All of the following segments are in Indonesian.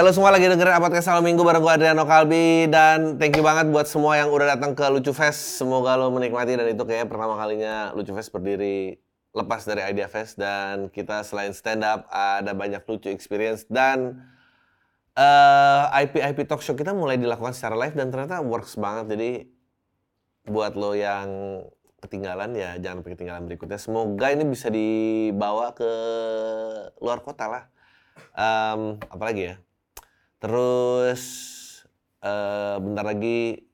Halo semua lagi dengerin podcast Salam Minggu bareng gue Adriano Kalbi dan thank you banget buat semua yang udah datang ke Lucu Fest. Semoga lo menikmati dan itu kayak pertama kalinya Lucu Fest berdiri lepas dari Idea Fest dan kita selain stand up ada banyak lucu experience dan eh IP IP talk show kita mulai dilakukan secara live dan ternyata works banget. Jadi buat lo yang ketinggalan ya jangan sampai ketinggalan berikutnya. Semoga ini bisa dibawa ke luar kota lah. Em, apalagi ya? Terus eh bentar lagi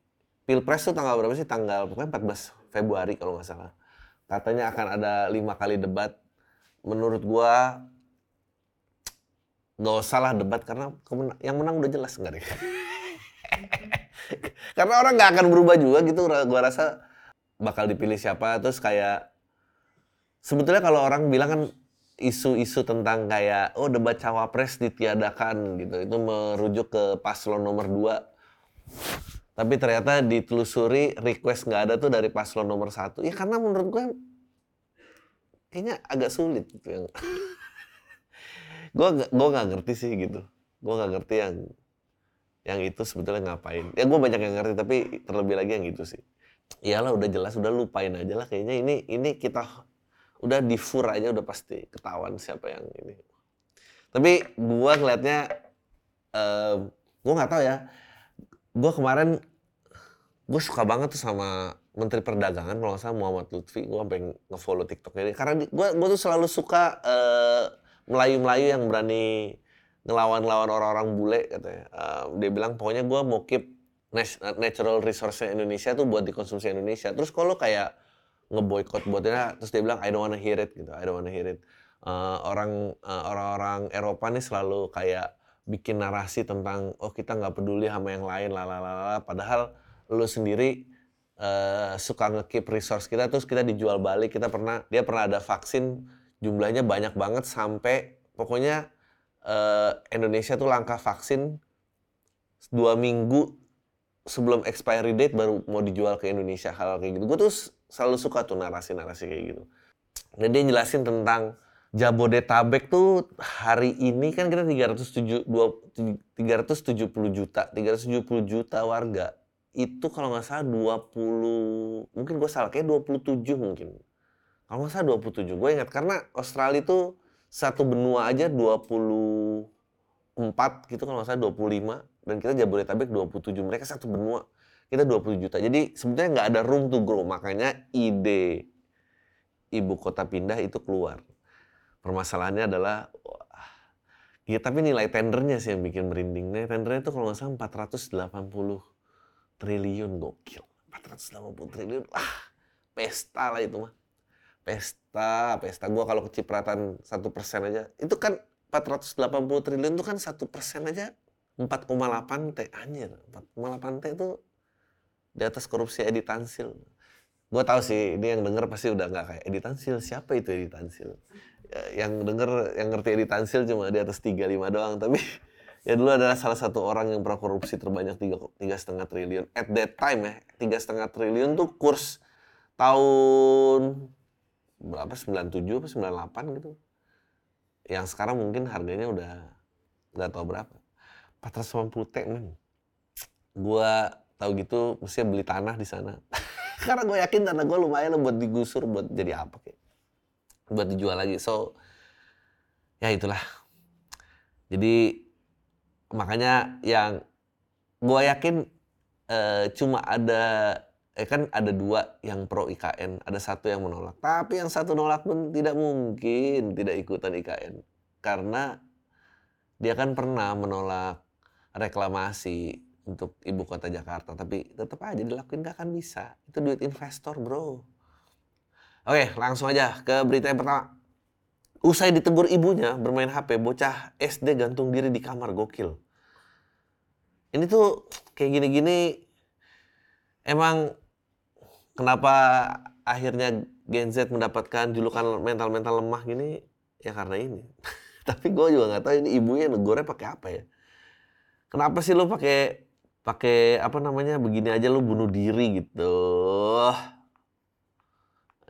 Pilpres tuh tanggal berapa sih? Tanggal pokoknya 14 Februari kalau nggak salah. Katanya akan ada lima kali debat. Menurut gua nggak usah lah debat karena yang menang udah jelas enggak deh. karena orang nggak akan berubah juga gitu. Gua rasa bakal dipilih siapa terus kayak sebetulnya kalau orang bilang kan isu-isu tentang kayak oh debat cawapres ditiadakan gitu. Itu merujuk ke paslon nomor 2 tapi ternyata ditelusuri request nggak ada tuh dari paslon nomor satu. Ya karena menurut gue kayaknya agak sulit gitu yang gue gue nggak ngerti sih gitu. Gue nggak ngerti yang yang itu sebetulnya ngapain. Ya gue banyak yang ngerti tapi terlebih lagi yang itu sih. Iyalah udah jelas udah lupain aja lah. Kayaknya ini ini kita udah di fur aja udah pasti ketahuan siapa yang ini. Tapi gua ngelihatnya eh gua nggak tahu ya. Gua kemarin gue suka banget tuh sama Menteri Perdagangan kalau salah Muhammad Lutfi. Gue sampai ngefollow TikToknya dia. Karena gue gue tuh selalu suka eh, Melayu-Melayu yang berani ngelawan-ngelawan orang-orang bule katanya. Eh, dia bilang pokoknya gue mau keep natural resource Indonesia tuh buat dikonsumsi Indonesia. Terus kalau kayak ngeboikot buatnya terus dia bilang I don't wanna hear it gitu I don't wanna hear it. Eh, orang eh, orang-orang Eropa nih selalu kayak bikin narasi tentang oh kita nggak peduli sama yang lain lalalala padahal lu sendiri eh, suka nge-keep resource kita terus kita dijual balik. Kita pernah dia pernah ada vaksin jumlahnya banyak banget sampai pokoknya eh, Indonesia tuh langkah vaksin dua minggu sebelum expiry date baru mau dijual ke Indonesia hal kayak gitu. Gue tuh selalu suka tuh narasi-narasi kayak gitu. Dan dia jelasin tentang Jabodetabek tuh hari ini kan kita 307 dua- 370 juta 370 juta warga. Itu kalau nggak salah 20 mungkin gue salah kayak 27 mungkin. Kalau nggak salah 27 gue ingat. Karena Australia itu satu benua aja 24 gitu kalau nggak salah 25 dan kita Jabodetabek 27 mereka satu benua. Kita 20 juta. Jadi sebenarnya nggak ada room to grow. Makanya ide ibu kota pindah itu keluar. Permasalahannya adalah ya tapi nilai tendernya sih yang bikin merinding. Nilai tendernya itu kalau nggak salah 480 triliun. Gokil. 480 triliun. Ah pesta lah itu mah. Pesta pesta. Gua kalau kecipratan satu persen aja. Itu kan 480 triliun itu kan satu persen aja 4,8 T anjir. 4,8 T itu di atas korupsi Edi Tansil. Gue tahu sih ini yang denger pasti udah nggak kayak Edi Tansil. Siapa itu Edi Tansil? Ya, yang denger yang ngerti Edi Tansil cuma di atas 35 doang tapi ya dulu adalah salah satu orang yang pernah korupsi terbanyak tiga setengah triliun. At that time ya tiga setengah triliun tuh kurs tahun berapa 97 apa 98 gitu. Yang sekarang mungkin harganya udah nggak tahu berapa 490 T men. Gua tahu gitu mesti beli tanah di sana. Karena gue yakin tanah gue lumayan lah buat digusur buat jadi apa kayak. Buat dijual lagi. So ya itulah. Jadi makanya yang gue yakin eh, cuma ada eh kan ada dua yang pro IKN ada satu yang menolak. Tapi yang satu nolak pun tidak mungkin tidak ikutan IKN karena dia kan pernah menolak reklamasi untuk ibu kota Jakarta tapi tetap aja dilakuin gak akan bisa. Itu duit investor bro. Oke langsung aja ke berita yang pertama. Usai ditegur ibunya bermain HP bocah SD gantung diri di kamar gokil. Ini tuh kayak gini-gini emang kenapa akhirnya Gen Z mendapatkan julukan mental-mental lemah gini? Ya karena ini. Tapi gue juga nggak tahu ini ibunya negornya pakai apa ya kenapa sih lo pakai pakai apa namanya begini aja lu bunuh diri gitu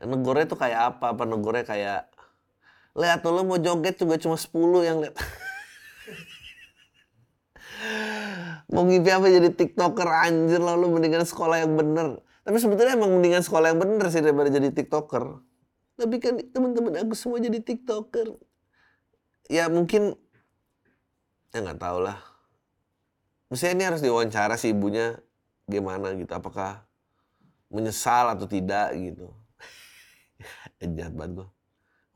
negornya tuh kayak apa apa negornya kayak lihat lu mau joget juga cuma 10 yang lihat Mau ngimpi apa jadi tiktoker anjir lah lu mendingan sekolah yang bener. Tapi sebetulnya emang mendingan sekolah yang bener sih daripada jadi tiktoker. Tapi kan teman-teman aku semua jadi tiktoker. Ya mungkin ya nggak tahu lah. Mestinya ini harus diwawancara si ibunya gimana gitu. Apakah menyesal atau tidak gitu. eh, jahat banget gue.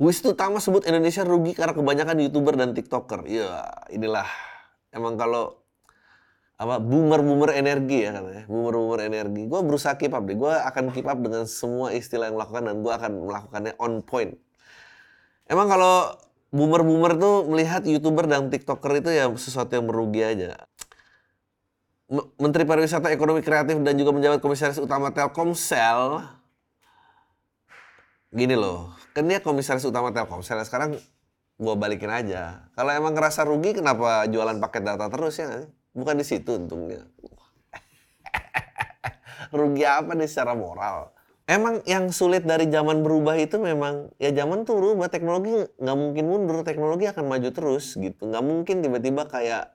Wisnu Tama sebut Indonesia rugi karena kebanyakan youtuber dan tiktoker. Ya inilah emang kalau apa boomer-boomer energi ya katanya. Boomer-boomer energi. Gue berusaha keep up deh. Gue akan keep up dengan semua istilah yang melakukan dan gue akan melakukannya on point. Emang kalau boomer-boomer tuh melihat youtuber dan tiktoker itu ya sesuatu yang merugi aja. Menteri Pariwisata Ekonomi Kreatif dan juga menjabat Komisaris Utama Telkomsel gini loh, kan dia Komisaris Utama Telkomsel sekarang gue balikin aja. Kalau emang ngerasa rugi kenapa jualan paket data terus ya? Bukan di situ untungnya. Rugi apa nih secara moral? Emang yang sulit dari zaman berubah itu memang ya zaman tuh berubah teknologi nggak mungkin mundur teknologi akan maju terus gitu nggak mungkin tiba-tiba kayak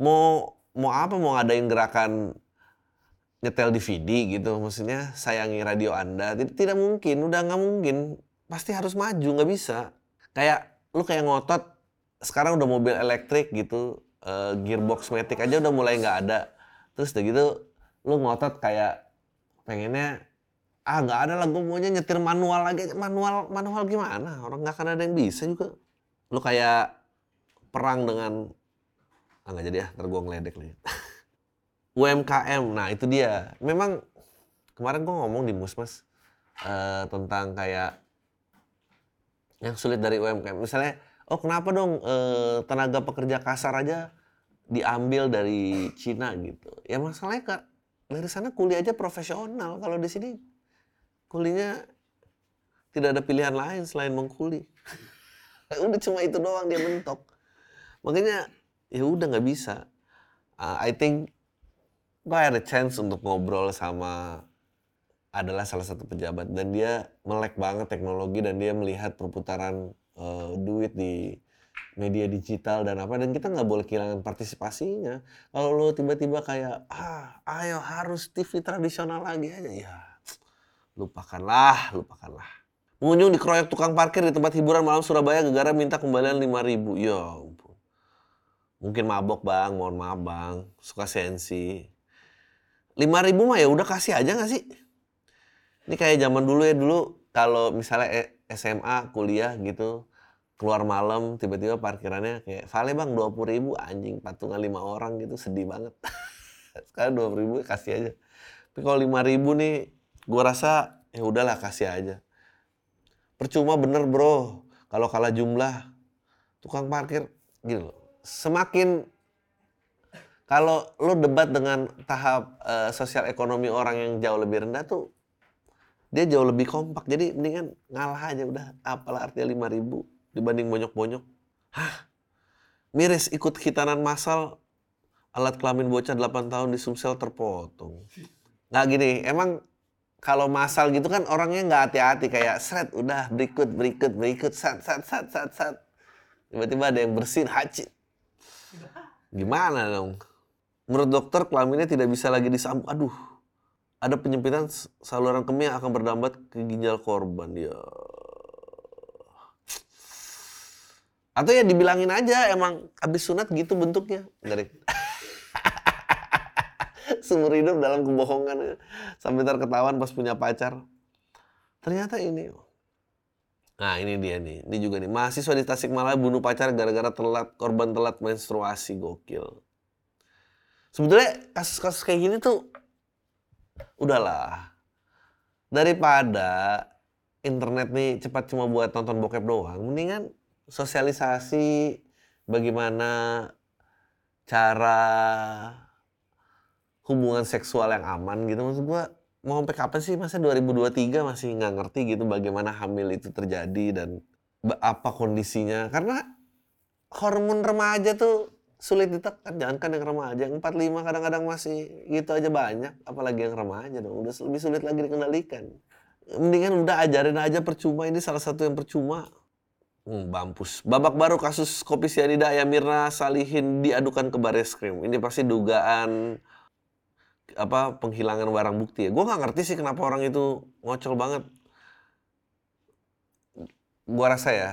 mau mau apa mau ngadain gerakan nyetel DVD gitu. Maksudnya sayangi radio anda. Tidak, mungkin udah nggak mungkin. Pasti harus maju nggak bisa. Kayak lu kayak ngotot sekarang udah mobil elektrik gitu uh, gearbox matic aja udah mulai nggak ada. Terus udah gitu lu ngotot kayak pengennya ah nggak ada lah gue maunya nyetir manual lagi manual manual gimana? Orang nggak akan ada yang bisa juga. Lu kayak perang dengan ah nggak jadi ya ntar gue ngeledek lagi UMKM nah itu dia memang kemarin gue ngomong di musmas uh, tentang kayak yang sulit dari UMKM misalnya oh kenapa dong eh, tenaga pekerja kasar aja diambil dari Cina gitu. Ya masalahnya kak dari sana kuliah aja profesional. Kalau di sini kuliahnya tidak ada pilihan lain selain mengkuli. udah cuma itu doang dia mentok. Makanya ya udah nggak bisa. Uh, I think gue ada chance untuk ngobrol sama adalah salah satu pejabat dan dia melek banget teknologi dan dia melihat perputaran uh, duit di media digital dan apa dan kita nggak boleh kehilangan partisipasinya. Kalau lo tiba-tiba kayak ah ayo harus TV tradisional lagi aja ya lupakanlah lupakanlah. Pengunjung dikeroyok tukang parkir di tempat hiburan malam Surabaya gara-gara minta kembalian lima ribu. Ya mungkin mabok bang. Mohon maaf bang. Suka sensi. Lima ribu mah ya udah kasih aja nggak sih? Ini kayak zaman dulu ya dulu kalau misalnya SMA kuliah gitu keluar malam tiba-tiba parkirannya kayak vale bang dua puluh ribu anjing patungan lima orang gitu. Sedih banget. Sekarang dua ribu kasih aja. Tapi kalau lima ribu nih gua rasa ya udahlah kasih aja. Percuma bener bro. Kalau kalah jumlah tukang parkir gitu loh semakin kalau lo debat dengan tahap uh, sosial ekonomi orang yang jauh lebih rendah tuh dia jauh lebih kompak jadi mendingan ngalah aja udah apalah artinya lima ribu dibanding bonyok-bonyok. Hah? Miris ikut khitanan massal alat kelamin bocah 8 tahun di Sumsel terpotong. Nggak gini, emang kalau masal gitu kan orangnya nggak hati-hati kayak seret udah berikut berikut berikut sat sat sat sat sat tiba-tiba ada yang bersin haji gimana dong menurut dokter kelaminnya tidak bisa lagi disambung aduh ada penyempitan saluran kemih yang akan berdampak ke ginjal korban ya Atau ya dibilangin aja emang habis sunat gitu bentuknya. Dari seumur hidup dalam kebohongan sampai ntar ketahuan pas punya pacar. Ternyata ini. Nah ini dia nih, ini juga nih. Mahasiswa di Tasikmalaya bunuh pacar gara-gara telat, korban telat menstruasi, gokil. Sebetulnya kasus-kasus kayak gini tuh, udahlah. Daripada internet nih cepat cuma buat nonton bokep doang, mendingan sosialisasi bagaimana cara hubungan seksual yang aman gitu maksud gua mau sampai kapan sih? Masa 2023 masih nggak ngerti gitu bagaimana hamil itu terjadi dan apa kondisinya. Karena hormon remaja tuh sulit ditekan. Jangan kan yang remaja. yang 45 kadang-kadang masih gitu aja banyak. Apalagi yang remaja dong. Udah lebih sulit lagi dikendalikan. Mendingan udah ajarin aja percuma. Ini salah satu yang percuma. Hmm, bampus. Babak baru kasus kopi sianida ayam Mirna Salihin diadukan ke baris krim. Ini pasti dugaan apa penghilangan barang bukti ya. Gue nggak ngerti sih kenapa orang itu ngocol banget. Gue rasa ya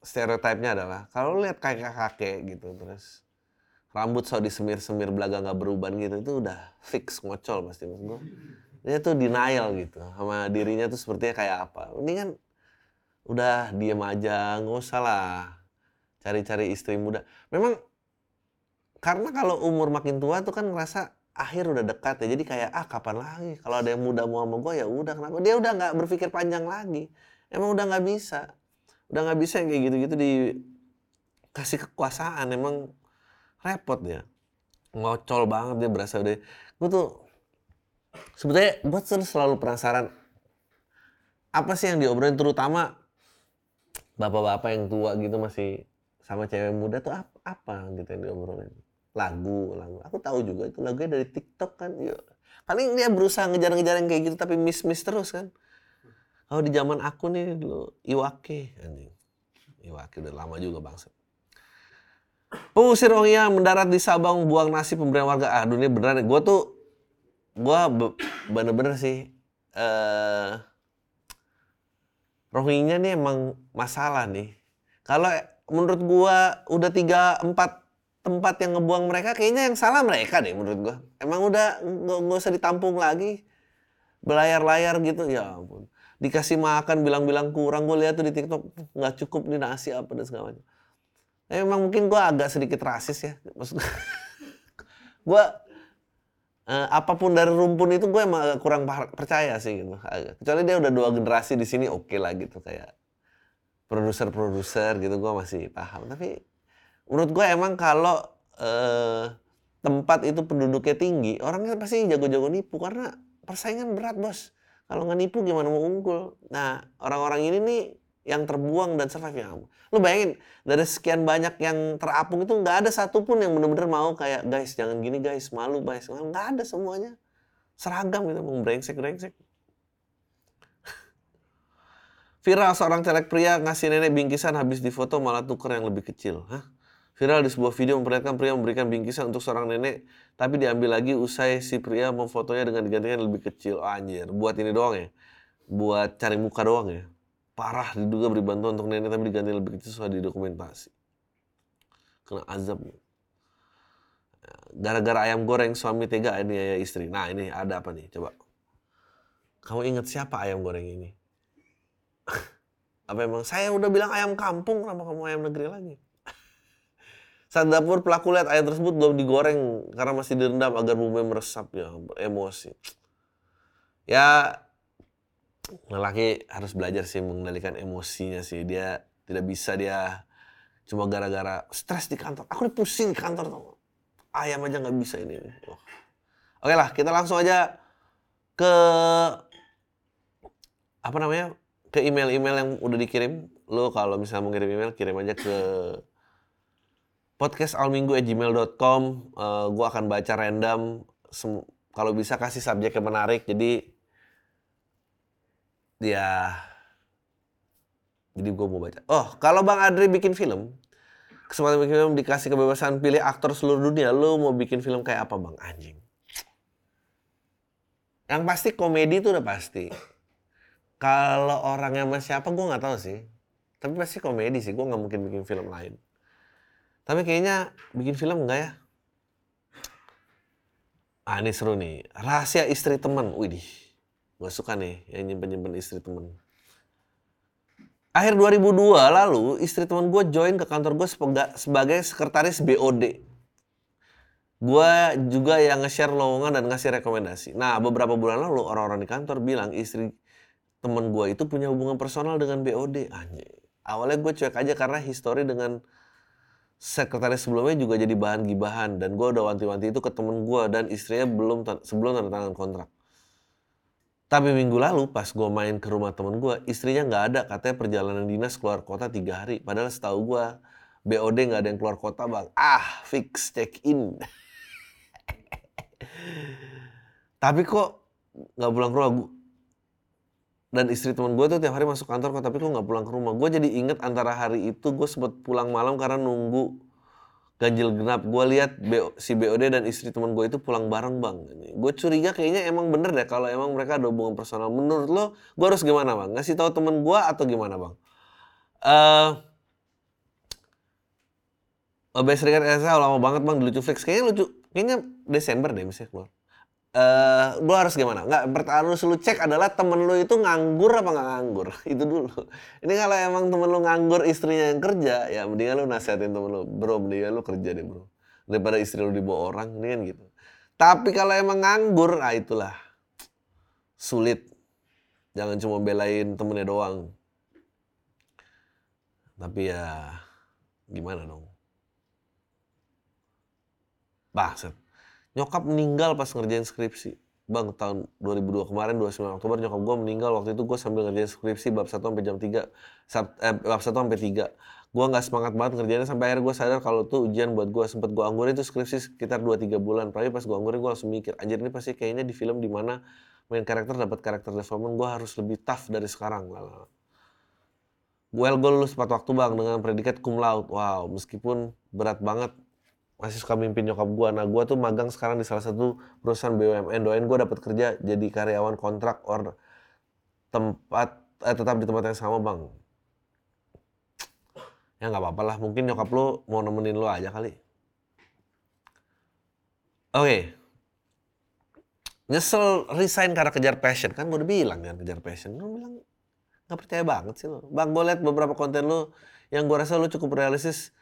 stereotipnya adalah kalau lihat kakek-kakek gitu terus rambut so disemir-semir belaga nggak beruban gitu itu udah fix ngocol pasti maksud gue. Dia tuh denial gitu sama dirinya tuh sepertinya kayak apa. Ini kan udah diem aja nggak usah lah cari-cari istri muda memang karena kalau umur makin tua tuh kan ngerasa akhir udah dekat ya jadi kayak ah kapan lagi? Kalau ada yang muda mau sama gue ya udah kenapa? Dia udah nggak berpikir panjang lagi. Emang udah nggak bisa. Udah nggak bisa yang kayak gitu-gitu dikasih kekuasaan. Emang repot dia. Ngocol banget dia berasa udah. Gue tuh sebetulnya gue selalu penasaran apa sih yang diobrolin? Terutama bapak-bapak yang tua gitu masih sama cewek muda tuh apa, apa gitu yang diobrolin lagu lagu aku tahu juga itu lagunya dari TikTok kan yuk paling dia berusaha ngejar-ngejar yang kayak gitu tapi miss miss terus kan kalau di zaman aku nih dulu Iwake anjing Iwake udah lama juga bangsa Pengusir Rohingya mendarat di Sabang buang nasi pemberian warga. Ah, dunia beneran. Gue tuh, gue bener-bener sih, eh, Rohingya nih emang masalah nih. Kalau menurut gua udah tiga empat tempat yang ngebuang mereka, kayaknya yang salah mereka deh menurut gua. Emang udah nggak usah ditampung lagi, belayar-layar gitu, ya ampun. Dikasih makan bilang-bilang kurang, gue lihat tuh di TikTok nggak cukup nih nasi apa dan segala macam. Emang mungkin gua agak sedikit rasis ya, maksud gue uh, apa pun dari rumpun itu gue emang agak kurang percaya sih gitu. Kecuali dia udah dua generasi di sini oke okay lah gitu kayak produser-produser gitu gue masih paham. Tapi menurut gue emang kalau uh, tempat itu penduduknya tinggi, orangnya pasti jago-jago nipu karena persaingan berat bos. Kalau nggak nipu gimana mau unggul? Nah orang-orang ini nih yang terbuang dan survive yang Lu bayangin dari sekian banyak yang terapung itu nggak ada satupun yang bener-bener mau kayak guys jangan gini guys malu guys nggak ada semuanya seragam gitu brengsek brengsek. Viral seorang caleg pria ngasih nenek bingkisan habis difoto malah tuker yang lebih kecil. Hah? Viral di sebuah video memperlihatkan pria memberikan bingkisan untuk seorang nenek, tapi diambil lagi usai si pria memfotonya dengan digantikan lebih kecil. Oh, anjir, buat ini doang ya? Buat cari muka doang ya? parah diduga beri bantuan untuk nenek tapi diganti lebih kecil soal didokumentasi. Kena azab. Gara-gara ayam goreng suami tega ini ya istri. Nah ini ada apa nih coba. Kamu ingat siapa ayam goreng ini? apa emang saya udah bilang ayam kampung kenapa kamu ayam negeri lagi? Saat dapur pelaku lihat ayam tersebut belum digoreng karena masih direndam agar bumbunya meresap ya emosi. Ya lelaki harus belajar sih mengendalikan emosinya sih. Dia tidak bisa dia cuma gara-gara stres di kantor. Aku pusing di kantor tuh. Ayam aja nggak bisa ini. Oh. Oke lah, kita langsung aja ke apa namanya ke email-email yang udah dikirim. Lo kalau misalnya mau kirim email, kirim aja ke podcastalminggu@gmail.com. Uh, eh, gue akan baca random. Kalau bisa kasih subjek yang menarik. Jadi ya jadi gue mau baca. Oh, kalau Bang Adri bikin film, kesempatan bikin film dikasih kebebasan pilih aktor seluruh dunia, lo mau bikin film kayak apa Bang? Anjing. Yang pasti komedi itu udah pasti. Kalau orangnya sama siapa gue nggak tahu sih. Tapi pasti komedi sih, gue nggak mungkin bikin film lain. Tapi kayaknya bikin film enggak ya? Ah ini seru nih. Rahasia istri teman. Widih Gue suka nih yang nyimpen-nyimpen istri temen. Akhir 2002 lalu, istri teman gue join ke kantor gue sebagai sekretaris BOD. Gue juga yang nge-share lowongan dan ngasih rekomendasi. Nah, beberapa bulan lalu orang-orang di kantor bilang istri temen gue itu punya hubungan personal dengan BOD. Anjir. Awalnya gue cuek aja karena histori dengan sekretaris sebelumnya juga jadi bahan gibahan. Dan gue udah wanti-wanti itu ke temen gue dan istrinya belum sebelum tanda tangan kontrak. Tapi minggu lalu pas gue main ke rumah temen gue, istrinya nggak ada. Katanya perjalanan dinas keluar kota tiga hari. Padahal setahu gue BOD nggak ada yang keluar kota bang. Ah, fix check in. Tapi kok nggak pulang ke rumah? Dan istri teman gue tuh tiap hari masuk kantor kok tapi kok nggak pulang ke rumah. Gue jadi inget antara hari itu gue sempet pulang malam karena nunggu ganjil genap. Gue lihat si BOD dan istri teman gue itu pulang bareng bang. Gue curiga kayaknya emang bener deh kalau emang mereka ada hubungan personal. Menurut lo gue harus gimana bang? Ngasih tahu temen gue atau gimana bang? Uh, Obes Serikat Elsa lama banget bang di lucu flex kayaknya lucu kayaknya Desember deh misalnya keluar uh, lu harus gimana? Nggak, pertanyaan lu cek adalah temen lu itu nganggur apa nggak nganggur? Itu dulu. Ini kalau emang temen lu nganggur istrinya yang kerja, ya mendingan lu nasihatin temen lu, bro mendingan lu kerja deh bro. Daripada istri lu dibawa orang, kan gitu. Tapi kalau emang nganggur, ah itulah. Sulit. Jangan cuma belain temennya doang. Tapi ya, gimana dong? Baset nyokap meninggal pas ngerjain skripsi. Bang tahun 2002 kemarin 29 Oktober nyokap gue meninggal. Waktu itu gue sambil ngerjain skripsi bab 1 sampai jam 3 Sab, eh, bab 1 sampai 3 gue nggak semangat banget ngerjainnya sampai akhirnya gue sadar kalau tuh ujian buat gue sempet gue anggurin itu skripsi sekitar 2-3 bulan. Tapi pas gue anggurin gue langsung mikir anjir ini pasti kayaknya di film di mana main karakter dapat karakter development gue harus lebih tough dari sekarang. Well, gue lulus tepat waktu bang dengan predikat cum laude. Wow, meskipun berat banget masih suka mimpin nyokap gue. Nah gue tuh magang sekarang di salah satu perusahaan BUMN. Doain gue dapat kerja jadi karyawan kontrak or tempat eh, tetap di tempat yang sama bang. Ya nggak apa-apa lah. Mungkin nyokap lo mau nemenin lo aja kali. Oke. Okay. Nyesel resign karena kejar passion. Kan gue udah bilang kan kejar passion. Lo bilang nggak percaya banget sih lo. Bang liat beberapa konten lo yang gue rasa lo cukup realistis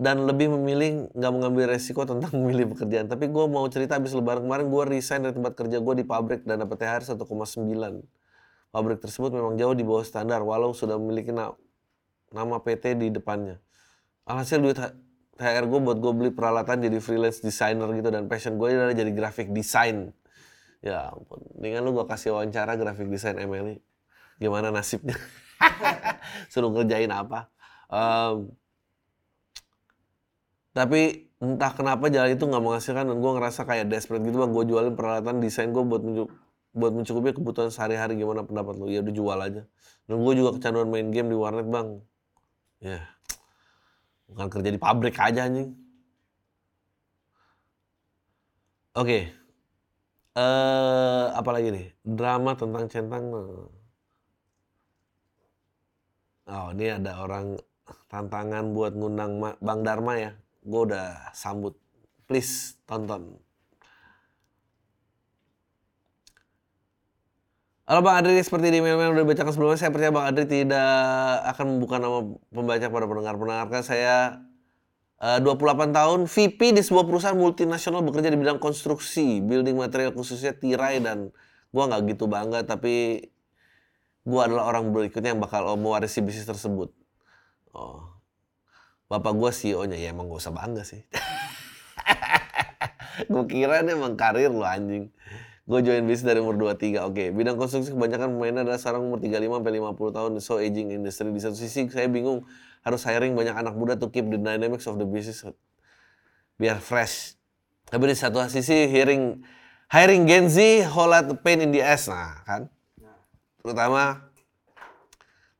dan lebih memilih nggak mengambil resiko tentang memilih pekerjaan. Tapi gue mau cerita habis lebaran kemarin gue resign dari tempat kerja gue di pabrik dan dapat THR 1,9. Pabrik tersebut memang jauh di bawah standar walau sudah memiliki na nama PT di depannya. Alhasil duit THR gue buat gue beli peralatan jadi freelance designer gitu dan passion gue adalah jadi graphic design. Ya ampun, dengan lu gue kasih wawancara graphic design Emily. Gimana nasibnya? Suruh ngerjain apa? Um, tapi entah kenapa jalan itu nggak menghasilkan dan gue ngerasa kayak desperate gitu bang. Gue jualin peralatan desain gue buat buat mencukupi kebutuhan sehari-hari. Gimana pendapat lo ya udah jual aja. Dan gue juga kecanduan main game di warnet bang. Ya bukan kerja di pabrik aja anjing. Oke. Okay. uh, apa lagi nih? Drama tentang centang oh ini ada orang tantangan buat ngundang Bang Dharma ya gue udah sambut. Please tonton. Halo Bang Adri, seperti di email-email udah dibacakan sebelumnya, saya percaya Bang Adri tidak akan membuka nama pembaca pada pendengar-pendengar. Saya uh, 28 tahun, VP di sebuah perusahaan multinasional bekerja di bidang konstruksi, building material khususnya tirai dan gue nggak gitu bangga, tapi gue adalah orang berikutnya yang bakal mewarisi bisnis tersebut. Oh, bapak gue CEO-nya ya emang gak usah bangga sih. Gue kira ini emang karir lo anjing. Gue join bisnis dari umur 23 oke. Okay. bidang konstruksi kebanyakan pemainnya adalah seorang umur 35 sampai 50 tahun so aging industry. Di satu sisi saya bingung harus hiring banyak anak muda to keep the dynamics of the business biar fresh. Tapi di satu sisi hiring hiring Gen Z whole lot pain in the ass. Nah kan? Terutama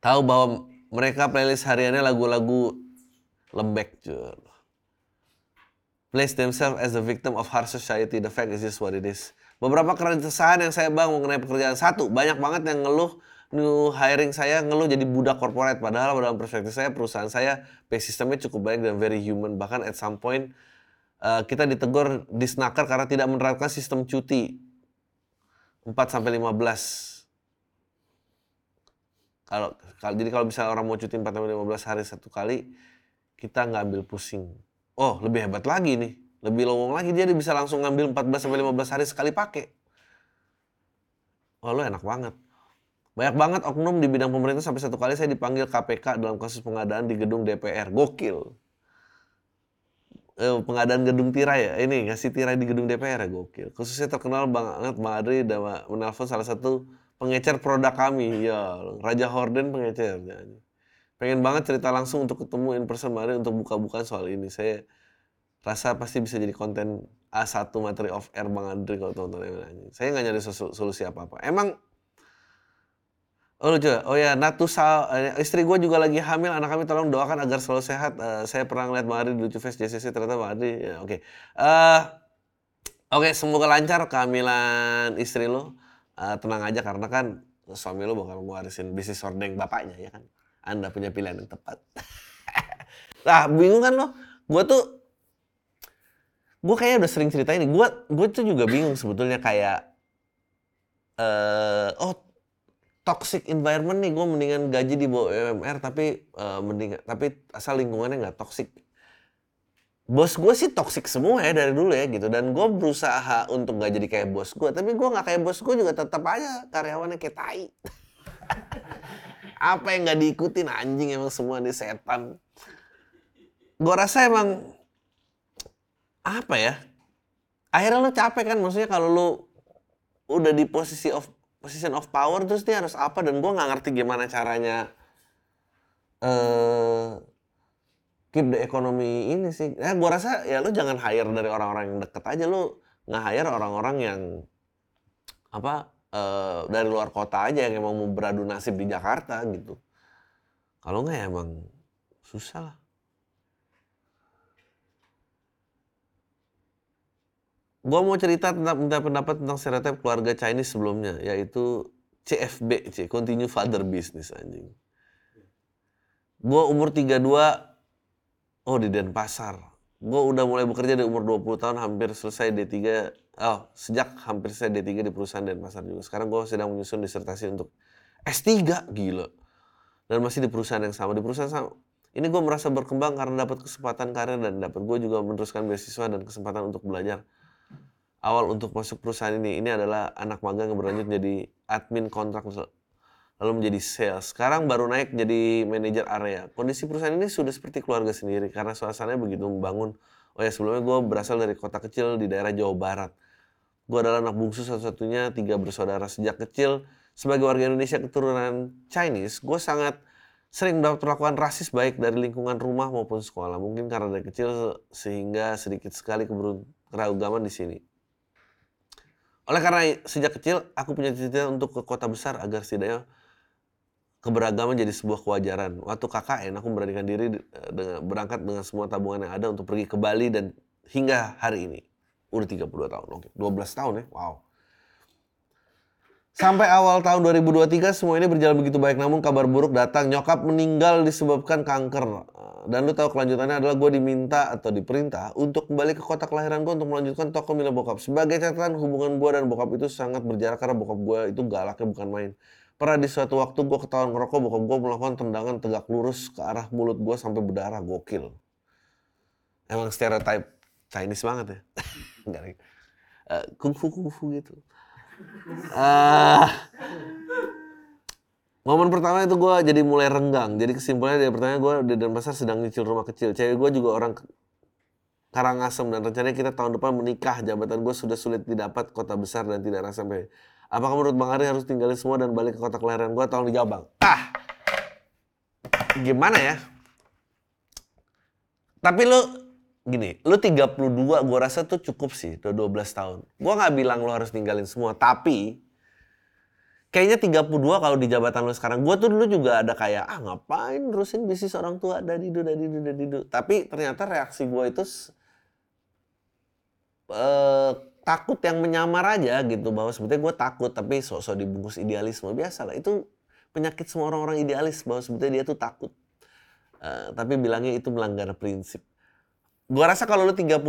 tahu bahwa mereka playlist hariannya lagu-lagu lembek cuy. Place themselves as the victim of harsh society. The fact is just what it is. Beberapa keresahan yang saya bang mengenai pekerjaan. Satu, banyak banget yang ngeluh new hiring saya ngeluh jadi budak korporat. Padahal dalam perspektif saya, perusahaan saya pay sistemnya cukup baik dan very human. Bahkan at some point, uh, kita ditegur disnaker karena tidak menerapkan sistem cuti. 4 sampai 15 kalau jadi kalau bisa orang mau cuti 4 sampai 15 hari satu kali kita nggak ambil pusing. Oh, lebih hebat lagi nih. Lebih lowong lagi dia bisa langsung ngambil 14 sampai 15 hari sekali pakai. Oh, lu enak banget. Banyak banget oknum di bidang pemerintah sampai satu kali saya dipanggil KPK dalam kasus pengadaan di gedung DPR. Gokil. Eh, pengadaan gedung tirai ya. Ini ngasih tirai di gedung DPR ya gokil. Khususnya terkenal banget Bang Adri dan menelpon salah satu pengecer produk kami. Ya, Raja Horden pengecer. Pengen banget cerita langsung untuk ketemu in person Mari untuk buka-bukaan soal ini. Saya rasa pasti bisa jadi konten A1 materi of air Bang Andri kalau teman-teman yang nanya. Saya nggak nyari solusi apa-apa. Emang Oh lucu ya? Oh ya, Natusa, eh, istri gue juga lagi hamil, anak kami tolong doakan agar selalu sehat. Eh, saya pernah ngeliat Bang Adi di Lucu Fest JCC, ternyata Bang Adi, ya, oke. Eh, Oke, semoga lancar kehamilan istri lo. Eh, tenang aja karena kan suami lo bakal ngewarisin bisnis ordeng bapaknya ya kan. Anda punya pilihan yang tepat. nah, bingung kan lo? Gue tuh, gue kayaknya udah sering cerita ini. Gue, gue tuh juga bingung sebetulnya kayak, eh, oh toxic environment nih gue mendingan gaji di bawah UMR tapi uh, mendingan tapi asal lingkungannya nggak toxic bos gue sih toxic semua ya dari dulu ya gitu dan gue berusaha untuk gak jadi kayak bos gue tapi gue nggak kayak bos gue juga tetap aja karyawannya kayak tai apa yang nggak diikutin? Anjing emang semua nih setan. Gue rasa emang apa ya? Akhirnya lo capek kan? Maksudnya kalau lo udah di posisi of position of power terus dia harus apa? Dan gue nggak ngerti gimana caranya uh, keep the economy ini sih. Ya gue rasa ya lu jangan hire dari orang-orang yang deket aja. Lu nggak hire orang-orang yang apa uh, dari luar kota aja yang emang mau beradu nasib di Jakarta gitu. Kalau nggak ya emang susah lah. Gue mau cerita tentang minta pendapat tentang stereotip keluarga Chinese sebelumnya, yaitu CFB, C, Continue Father Business anjing. Gue umur 32, oh di Denpasar. Gue udah mulai bekerja di umur 20 tahun, hampir selesai D3, oh sejak hampir selesai D3 di perusahaan Denpasar juga. Sekarang gue sedang menyusun disertasi untuk S3, gila. Dan masih di perusahaan yang sama, di perusahaan sama. Ini gue merasa berkembang karena dapat kesempatan karir dan dapat gue juga meneruskan beasiswa dan kesempatan untuk belajar awal untuk masuk perusahaan ini. Ini adalah anak magang yang berlanjut jadi admin kontrak lalu menjadi sales. Sekarang baru naik jadi manajer area. Kondisi perusahaan ini sudah seperti keluarga sendiri karena suasananya begitu membangun. Oh ya sebelumnya gue berasal dari kota kecil di daerah Jawa Barat. Gue adalah anak bungsu satu-satunya, tiga bersaudara sejak kecil. Sebagai warga Indonesia keturunan Chinese, gue sangat sering mendapat perlakuan rasis baik dari lingkungan rumah maupun sekolah. Mungkin karena dari kecil sehingga sedikit sekali keragaman di sini. Oleh karena sejak kecil aku punya cita-cita untuk ke kota besar agar setidaknya keberagaman jadi sebuah kewajaran. Waktu KKN aku memberanikan diri eh, dengan berangkat dengan semua tabungan yang ada untuk pergi ke Bali dan hingga hari ini. Udah 32 tahun, oke. 12 tahun ya, wow. Sampai awal tahun 2023 semua ini berjalan begitu baik namun kabar buruk datang. Nyokap meninggal disebabkan kanker. Dan lu tahu kelanjutannya adalah gue diminta atau diperintah untuk kembali ke kota kelahiran gue untuk melanjutkan toko milik bokap. Sebagai catatan hubungan gue dan bokap itu sangat berjarak karena bokap gue itu galaknya bukan main. Pernah di suatu waktu gue ketahuan ngerokok, bokap gue melakukan tendangan tegak lurus ke arah mulut gue sampai berdarah, gokil. Emang stereotype Chinese banget ya. Enggak lagi. Uh, kungfu kungfu gitu. Uh, Momen pertama itu gue jadi mulai renggang. Jadi kesimpulannya dari pertama gue di Denpasar sedang nyicil rumah kecil. Cewek gue juga orang Karangasem dan rencananya kita tahun depan menikah. Jabatan gue sudah sulit didapat kota besar dan tidak rasa sampai. Apakah menurut Bang Ari harus tinggalin semua dan balik ke kota kelahiran gue? Tolong dijawab Bang. Ah, gimana ya? Tapi lu gini, lu 32 gue rasa tuh cukup sih, udah 12 tahun. Gue nggak bilang lu harus tinggalin semua, tapi kayaknya 32 kalau di jabatan lu sekarang. Gue tuh dulu juga ada kayak, ah ngapain terusin bisnis orang tua, dadidu, dadidu, dadidu. Tapi ternyata reaksi gue itu uh, takut yang menyamar aja gitu. Bahwa sebetulnya gue takut, tapi sosok dibungkus idealisme. Biasa lah, itu penyakit semua orang-orang idealis. Bahwa sebetulnya dia tuh takut. Uh, tapi bilangnya itu melanggar prinsip. Gue rasa kalau lu 32,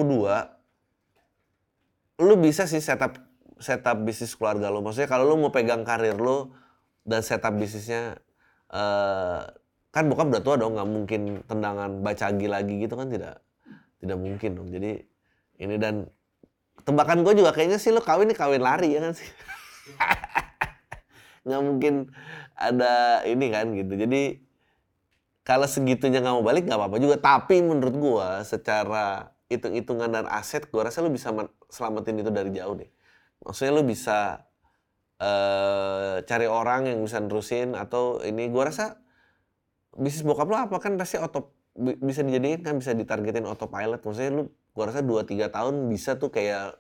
lu bisa sih setup setup bisnis keluarga lo. Maksudnya kalau lo mau pegang karir lo dan setup bisnisnya uh, kan bokap udah tua dong, nggak mungkin tendangan bacagi lagi gitu kan tidak tidak mungkin dong. Jadi ini dan tebakan gue juga kayaknya sih lo kawin nih kawin lari ya kan sih. nggak mungkin ada ini kan gitu. Jadi kalau segitunya nggak mau balik nggak apa-apa juga. Tapi menurut gue secara hitung-hitungan dan aset, gue rasa lo bisa selamatin itu dari jauh deh maksudnya lu bisa uh, cari orang yang bisa nerusin atau ini gua rasa bisnis bokap lu apa kan pasti auto bisa dijadiin kan bisa ditargetin autopilot maksudnya lu gua rasa 2 3 tahun bisa tuh kayak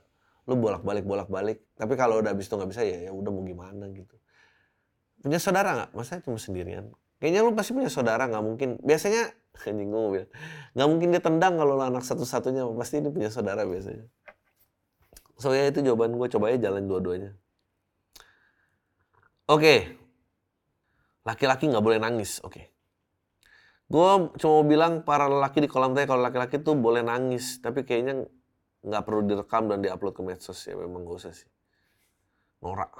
lu bolak-balik bolak-balik tapi kalau udah habis itu nggak bisa ya ya udah mau gimana gitu punya saudara nggak? Masa cuma sendirian? Kayaknya lu pasti punya saudara nggak mungkin. Biasanya anjing gue bilang nggak mungkin dia tendang kalau lu anak satu-satunya. Pasti dia punya saudara biasanya. So ya itu jawaban gue. Coba aja jalan dua-duanya. Oke. Laki-laki nggak boleh nangis. Oke. Gue cuma mau bilang para lelaki di kolam tanya kalau laki-laki tuh boleh nangis. Tapi kayaknya nggak perlu direkam dan diupload ke medsos ya. Memang gak usah sih. Norak.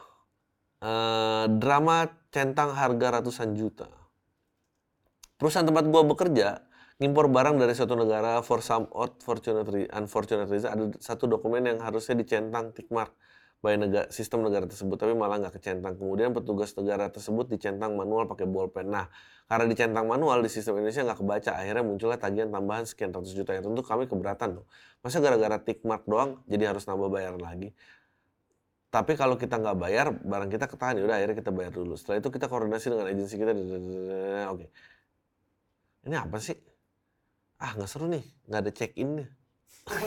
Uh, drama centang harga ratusan juta. Perusahaan tempat gua bekerja ngimpor barang dari suatu negara for some odd fortunate unfortunate reason ada satu dokumen yang harusnya dicentang tick mark by negara, sistem negara tersebut tapi malah nggak kecentang. Kemudian petugas negara tersebut dicentang manual pakai bolpen. Nah, karena dicentang manual di sistem Indonesia nggak kebaca, akhirnya munculnya tagihan tambahan sekian ratus juta. Ya tentu kami keberatan tuh. Masa gara-gara tick mark doang jadi harus nambah bayar lagi. Tapi kalau kita nggak bayar, barang kita ketahan, ya udah akhirnya kita bayar dulu. Setelah itu kita koordinasi dengan agensi kita. Oke. Ini apa sih? Ah nggak seru nih, nggak ada check in nih.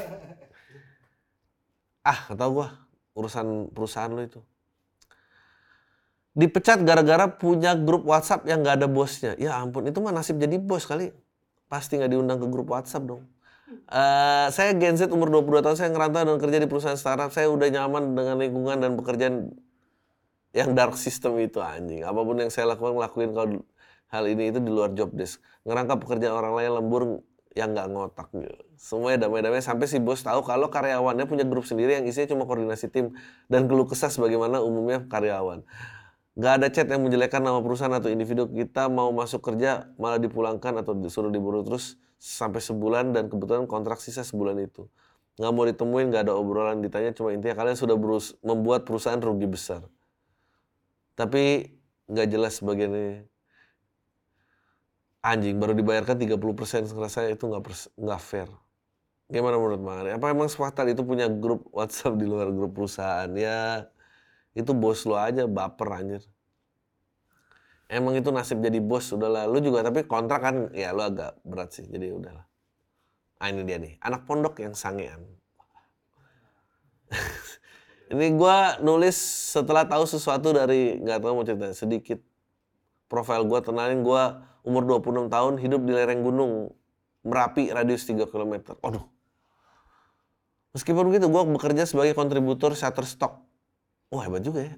ah nggak tahu gua urusan perusahaan lo itu. Dipecat gara-gara punya grup WhatsApp yang nggak ada bosnya. Ya ampun, itu mah nasib jadi bos kali. Pasti nggak diundang ke grup WhatsApp dong. Uh, saya Gen Z umur 22 tahun, saya ngerantau dan kerja di perusahaan startup. Saya udah nyaman dengan lingkungan dan pekerjaan yang dark system itu anjing. Apa pun yang saya lakukan, ngelakuin kalau hal ini itu di luar job desk. Ngerangkap pekerjaan orang lain lembur yang nggak ngotak gitu. Semuanya damai-damai sampai si bos tahu kalau karyawannya punya grup sendiri yang isinya cuma koordinasi tim dan keluh kesah sebagaimana umumnya karyawan. Gak ada chat yang menjelekkan nama perusahaan atau individu kita mau masuk kerja malah dipulangkan atau disuruh diburu terus sampai sebulan dan kebetulan kontrak sisa sebulan itu. Nggak mau ditemuin, nggak ada obrolan ditanya, cuma intinya kalian sudah berus membuat perusahaan rugi besar. Tapi nggak jelas bagiannya. Anjing, baru dibayarkan 30% ngerasa itu nggak nggak fair. Gimana menurut Bang Apa emang Swahtal itu punya grup WhatsApp di luar grup perusahaan? Ya, itu bos lo aja baper anjir. Emang itu nasib jadi bos udahlah. Lu juga tapi kontrak kan ya lu agak berat sih jadi udahlah. Ah ini dia nih anak pondok yang sangean. Ini gue nulis setelah tahu sesuatu dari nggak tahu mau cerita sedikit. Profil gue tenangin gue umur 26 tahun hidup di lereng gunung Merapi radius 3 km. Aduh. Meskipun begitu, gue bekerja sebagai kontributor Shutterstock. Wah hebat juga ya.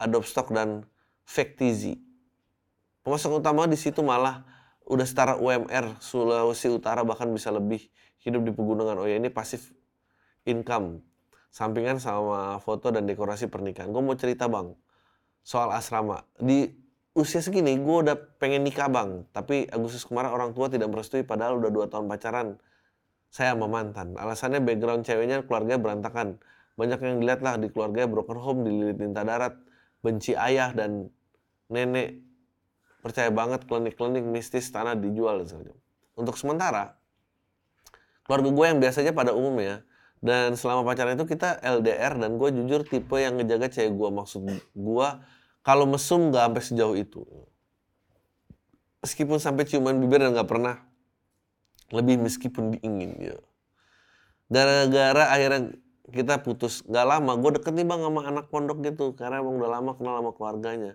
Adobe Stock dan Factizi. Pemasok utama di situ malah udah setara UMR Sulawesi Utara bahkan bisa lebih hidup di pegunungan. Oh ya ini pasif income. Sampingan sama foto dan dekorasi pernikahan. Gue mau cerita bang soal asrama. Di usia segini gue udah pengen nikah bang. Tapi Agustus kemarin orang tua tidak merestui padahal udah dua tahun pacaran. Saya sama mantan. Alasannya background ceweknya keluarga berantakan. Banyak yang dilihat lah di keluarga broken home, dililit tinta darat, benci ayah dan nenek percaya banget klinik-klinik mistis tanah dijual dan. Untuk sementara, keluarga gue yang biasanya pada umumnya dan selama pacaran itu kita LDR dan gue jujur tipe yang ngejaga cewek gue maksud gue kalau mesum nggak sampai sejauh itu meskipun sampai ciuman bibir dan nggak pernah lebih meskipun diingin ya. Gara-gara akhirnya kita putus nggak lama gue deket nih bang sama anak pondok gitu karena emang udah lama kenal sama keluarganya.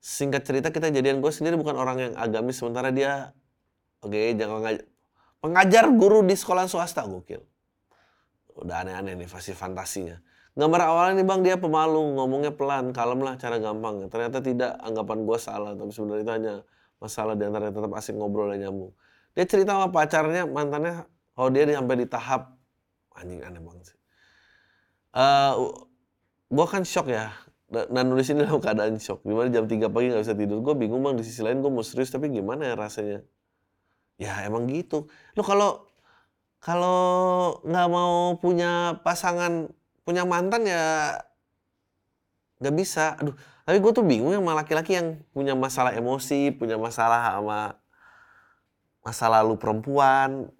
Singkat cerita kita jadian gue sendiri bukan orang yang agamis sementara dia oke okay, jangan ngajar pengajar guru di sekolah swasta gokil. Udah aneh-aneh nih pasti fantasinya gambar awalnya nih bang. Dia pemalu ngomongnya pelan kalem lah cara gampang. Ternyata tidak anggapan gue salah. Tapi sebenarnya itu hanya masalah di antara tetap asik ngobrol dan nyambung. Dia cerita sama pacarnya mantannya oh dia sampai di tahap anjing aneh banget sih. Uh, eh, gue kan shock ya. Dan nulis ini dalam keadaan shock. Gimana jam 3 pagi nggak bisa tidur. Gue bingung bang di sisi lain gue mau serius tapi gimana ya rasanya? Ya emang gitu. Lo kalau kalau nggak mau punya pasangan punya mantan ya nggak bisa aduh tapi gue tuh bingung sama laki-laki yang punya masalah emosi punya masalah sama masa lalu perempuan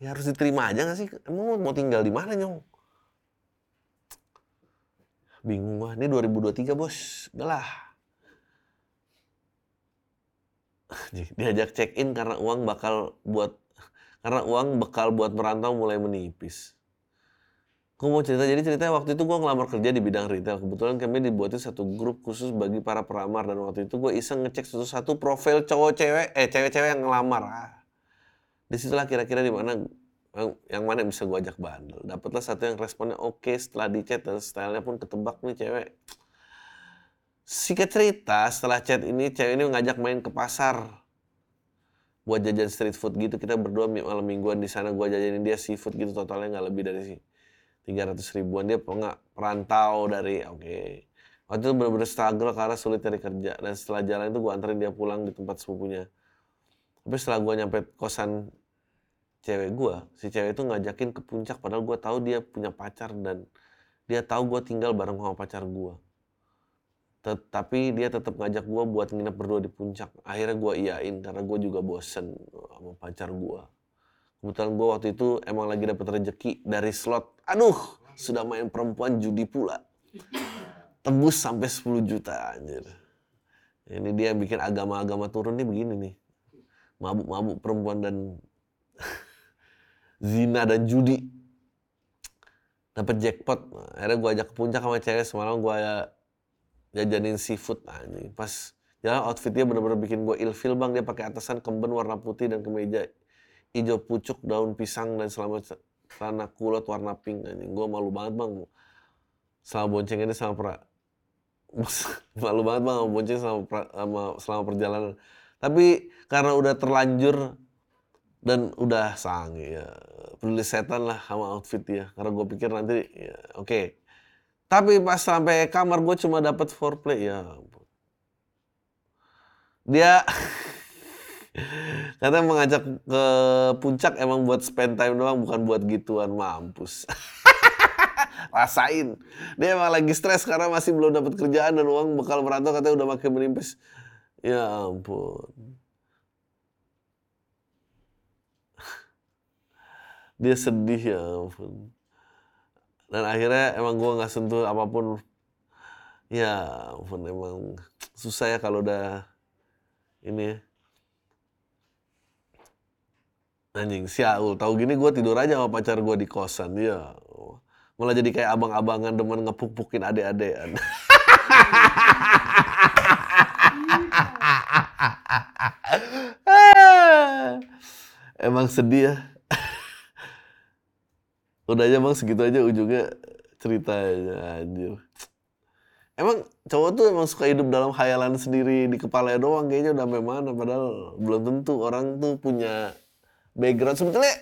ya harus diterima aja gak sih emang mau tinggal di mana nyong Bingung gua. Ini 2023 bos. Gak lah. Diajak check in karena uang bakal buat karena uang bekal buat merantau mulai menipis. Gue mau cerita, jadi ceritanya waktu itu gue ngelamar kerja di bidang retail. Kebetulan kami dibuatin satu grup khusus bagi para pelamar. Dan waktu itu gue iseng ngecek satu-satu profil cowok cewek, eh cewek-cewek yang ngelamar. Ah. Di situlah kira-kira di mana yang, yang mana bisa gue ajak bandel. Dapatlah satu yang responnya oke setelah di chat dan stylenya pun ketebak nih cewek. Sikat cerita, setelah chat ini cewek ini ngajak main ke pasar buat jajan street food gitu kita berdua malam mingguan di sana gue jajanin dia seafood gitu totalnya nggak lebih dari sih tiga ratus ribuan dia pernah perantau dari oke okay. waktu itu benar-benar struggle karena sulit cari kerja dan setelah jalan itu gue anterin dia pulang di tempat sepupunya tapi setelah gue nyampe kosan cewek gue si cewek itu ngajakin ke puncak padahal gue tahu dia punya pacar dan dia tahu gue tinggal bareng sama pacar gue tetapi dia tetap ngajak gue buat nginep berdua di puncak akhirnya gue iyain karena gue juga bosen sama pacar gue Kebetulan gue waktu itu emang lagi dapet rezeki dari slot. Aduh, sudah main perempuan judi pula. Tembus sampai 10 juta anjir. Ini dia bikin agama-agama turun nih begini nih. Mabuk-mabuk perempuan dan zina dan judi. Dapat jackpot. Akhirnya gue ajak ke puncak sama cewek semalam gue jajanin seafood anjing. Pas jalan outfitnya bener-bener bikin gue ilfil bang. Dia pakai atasan kemben warna putih dan kemeja hijau pucuk daun pisang dan selama celana kulot warna pink anjing. Gue malu banget bang. Selama bonceng ini sama pra malu banget bang sama bonceng sama, pra, sama selama perjalanan. Tapi karena udah terlanjur dan udah sang ya peduli setan lah sama outfit ya karena gue pikir nanti ya, oke. Okay. tapi pas sampai kamar gue cuma dapat foreplay ya dia Katanya mengajak ke puncak emang buat spend time doang, bukan buat gituan mampus. Rasain. Dia emang lagi stres karena masih belum dapat kerjaan dan uang bekal merantau katanya udah makin menipis. Ya ampun. Dia sedih ya ampun. Dan akhirnya emang gue nggak sentuh apa pun. Ya ampun emang susah ya kalau udah ini ya Anjing, siaul. Tahu gini gue tidur aja sama pacar gue di kosan. Ya. Malah jadi kayak abang-abangan demen ngepuk-pukin adek-adean. Emang sedih ya. Udah aja bang segitu aja ujungnya ceritanya anjir. Emang cowok tuh emang suka hidup dalam khayalan sendiri di kepala doang kayaknya udah mana padahal belum tentu orang tuh punya background. Sebetulnya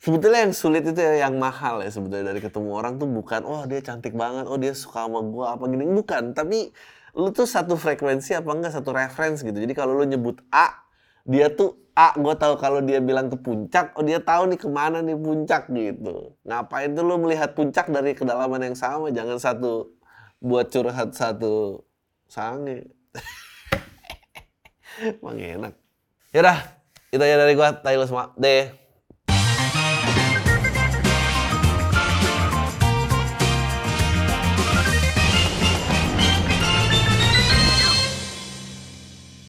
sebetulnya yang sulit itu ya yang mahal ya sebetulnya dari ketemu orang tuh bukan oh dia cantik banget oh dia suka sama gue apa gini. Bukan tapi lu tuh satu frekuensi apa enggak satu reference gitu. Jadi kalau lu nyebut A dia tuh A gue tahu kalau dia bilang ke puncak oh dia tahu nih ke mana nih puncak gitu. Ngapain tuh lu melihat puncak dari kedalaman yang sama? Jangan satu buat curhat satu sange. Emang enak. Yaudah, itu aja dari gua. Tayo semua. Deh.